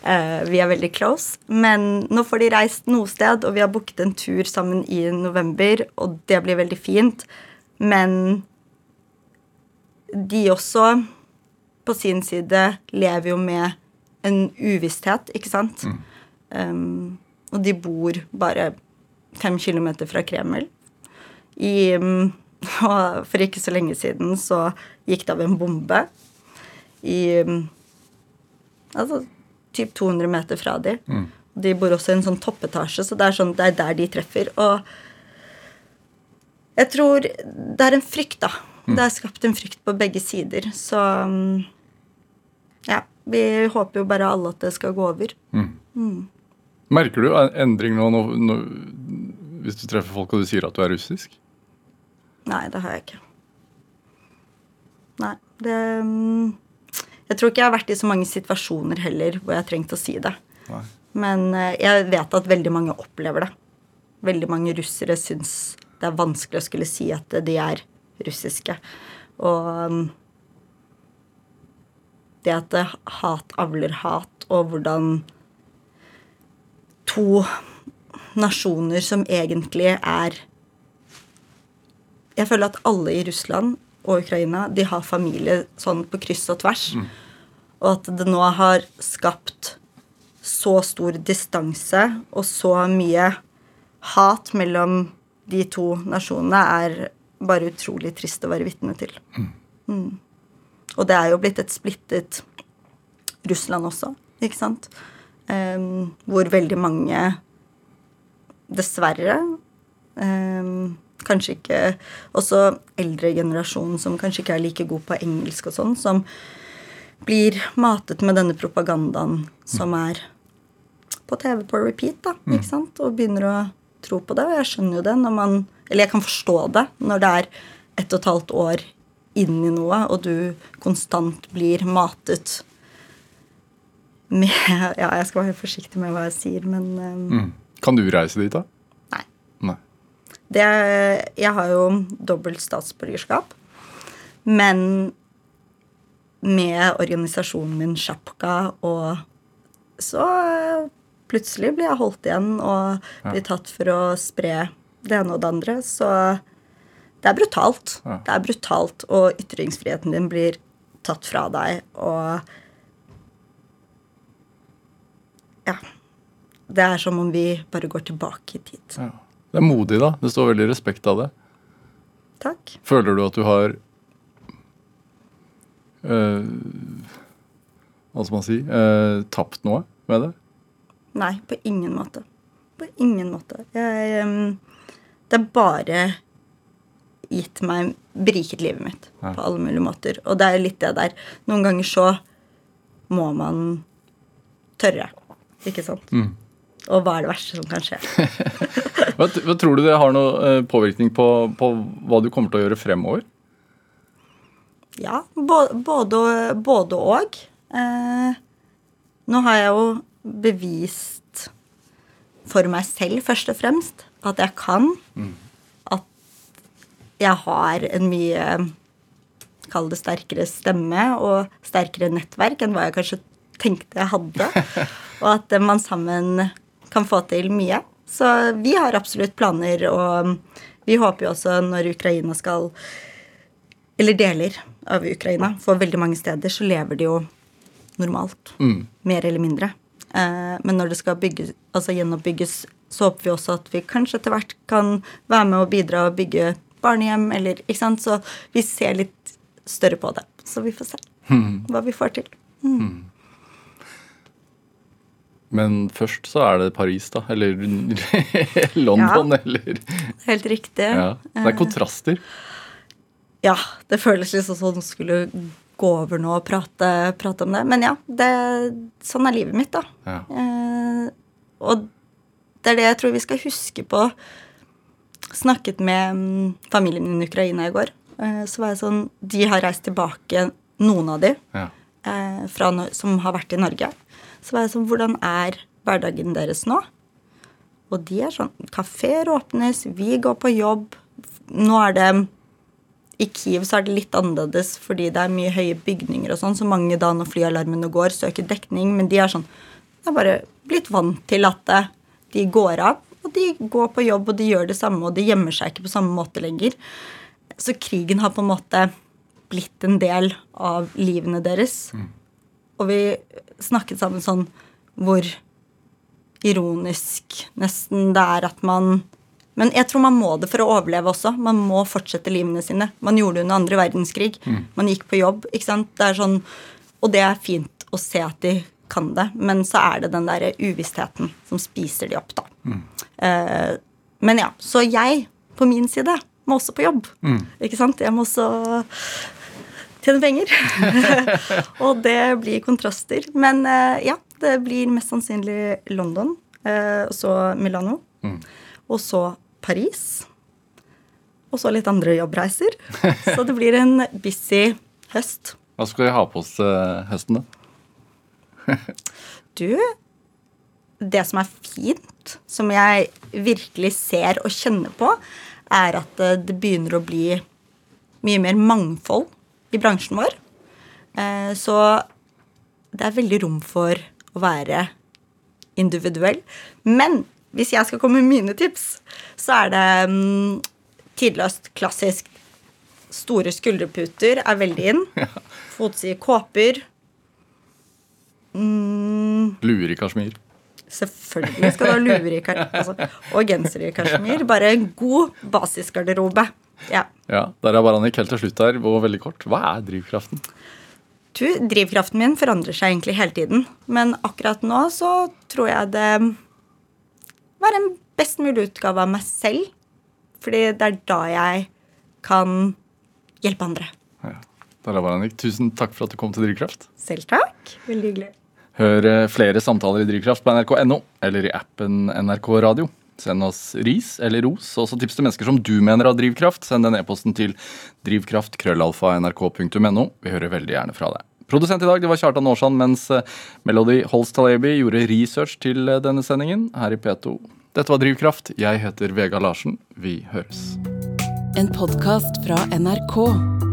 Eh, vi er veldig close. Men nå får de reist noe sted, og vi har booket en tur sammen i november, og det blir veldig fint. Men de også på sin side lever jo med en uvisshet, ikke sant? Um, og de bor bare fem kilometer fra Kreml. I, um, og for ikke så lenge siden så gikk det av en bombe i um, Altså typ 200 meter fra de. De bor også i en sånn toppetasje, så det er, sånn, det er der de treffer. Og jeg tror det er en frykt, da. Det er skapt en frykt på begge sider. Så um, ja. Vi håper jo bare alle at det skal gå over. Merker du en endring nå, nå, nå hvis du treffer folk og du sier at du er russisk? Nei, det har jeg ikke. Nei, det mm, Jeg tror ikke jeg har vært i så mange situasjoner heller hvor jeg har trengt å si det. Nei. Men eh, jeg vet at veldig mange opplever det. Veldig mange russere syns det er vanskelig å skulle si at de er russiske. Og mm, det at det hat avler hat, og hvordan to nasjoner som egentlig er Jeg føler at alle i Russland og Ukraina de har familie sånn på kryss og tvers. Og at det nå har skapt så stor distanse og så mye hat mellom de to nasjonene, er bare utrolig trist å være vitne til. Mm. Og det er jo blitt et splittet Russland også, ikke sant? Um, hvor veldig mange, dessverre um, Kanskje ikke Også eldre generasjon som kanskje ikke er like god på engelsk og sånn, som blir matet med denne propagandaen som er på TV på repeat, da, ikke sant? Og begynner å tro på det. Og jeg skjønner jo det når man Eller jeg kan forstå det når det er ett og et halvt år inn i noe, og du konstant blir matet med Ja, jeg skal være forsiktig med hva jeg sier, men um, Mm. Kan du reise dit, da? Det, jeg har jo dobbelt statsborgerskap, men med organisasjonen min Sjapka og så eh, plutselig blir jeg holdt igjen og blir tatt for å spre det ene og det andre. Så det er brutalt. Det er brutalt, og ytringsfriheten din blir tatt fra deg, og Ja. Det er som om vi bare går tilbake i tid. Ja. Det er modig, da. Det står veldig respekt av det. Takk. Føler du at du har øh, Hva skal man si øh, Tapt noe med det? Nei, på ingen måte. På ingen måte. Jeg, ehm, det er bare gitt meg beriket livet mitt Ja. på alle mulige måter. Og det er litt det der. Noen ganger så må man tørre. Ikke sant? Mm. Og hva er det verste som kan skje? Hva, hva Tror du det har noe eh, påvirkning på, på hva du kommer til å gjøre fremover? Ja, både, både og. Eh, nå har jeg jo bevist for meg selv, først og fremst, at jeg kan. At jeg har en mye Kall det sterkere stemme og sterkere nettverk enn hva jeg kanskje tenkte jeg hadde. Og at man sammen kan få til mye. Så vi har absolutt planer, og vi håper jo også når Ukraina skal eller deler av Ukraina. For veldig mange steder så lever de jo normalt. Mer eller mindre. Eh, men når det skal bygges, altså gjenoppbygges, så håper vi også at vi kanskje etter hvert kan være med og bidra og bygge barnehjem, eller ikke sant. Så vi ser litt større på det. Så vi får se hva vi får til. Men først så er det Paris, da. Eller London, Ja. eller Helt riktig. ja. Det er kontraster. Ja, det føles liksom sånn å skulle gå over nå og prate, prate om det. Men ja, det, sånn er livet mitt, da. Ja. Eh, og det er det jeg tror vi skal huske på. Snakket med mm, familien min i Ukraina i går. Eh, så var jeg sånn De har reist tilbake, noen av de, Ja. eh, fra, som har vært i Norge. Så var jeg sånn Hvordan er hverdagen deres nå? Og de er sånn Kafeer åpnes, vi går på jobb. Nå er det I Kiev så er det litt annerledes fordi det er mye høye bygninger og sånn, så mange da når flyalarmene går, søker dekning. Men de er sånn De er bare blitt vant til at de går av. Og de går på jobb, og de gjør det samme, og de gjemmer seg ikke på samme måte lenger. Så krigen har på en måte blitt en del av livene deres. Og vi snakket sammen sånn hvor ironisk nesten det er at man Men jeg tror man må det for å overleve også. Man må fortsette livene sine. Man gjorde det under andre verdenskrig. Man gikk på jobb. ikke sant? Det er sånn, og det er fint å se at de kan det, men så er det den der uvisstheten som spiser de opp, da. Eh, men ja, så jeg på min side må også på jobb. Ikke sant? Jeg må også tjene penger. og det blir kontraster. Men eh, ja, det blir mest sannsynlig London, eh, og så Milano, og så Paris. Og så litt andre jobbreiser. så det blir en busy høst. Hva skal vi ha på oss eh, høsten, da? Du, det som er fint, som jeg virkelig ser og kjenner på, er at det begynner å bli mye mer mangfold i bransjen vår. Eh, Så det er veldig rom for å være individuell. Men hvis jeg skal komme med mine tips, så er det mm, tidløst, klassisk. Store skulderputer er veldig inn. Fotside kåper. Mm, Luer i kasjmir. selvfølgelig skal du ha luer i kasjmir. altså, og genser i kasjmir. Bare en god basisgarderobe. Ja. Ja, Der er Baranik helt til slutt her, og veldig kort. Hva er drivkraften? Du, drivkraften min forandrer seg egentlig hele tiden. Men akkurat nå så tror jeg det var en best mulig utgave av meg selv. Fordi det er da jeg kan hjelpe andre. Ja. Der er Baranik. Tusen takk for at du kom til Drivkraft. Selv takk. Veldig hyggelig. Hør eh, flere samtaler i Drivkraft på nrk.no eller i appen NRK Radio. Send oss ris eller ros, og også tips til mennesker som du mener har drivkraft. Send den e-posten til drivkraft.krøllalfa.nrk.no. Vi hører veldig gjerne fra deg. Produsent i dag det var Kjartan Aarsand, mens eh, Melody Holst gjorde research til eh, denne sendingen her i P2. Dette var Drivkraft. Jeg heter Vega Larsen. Vi høres. En podkast fra NRK.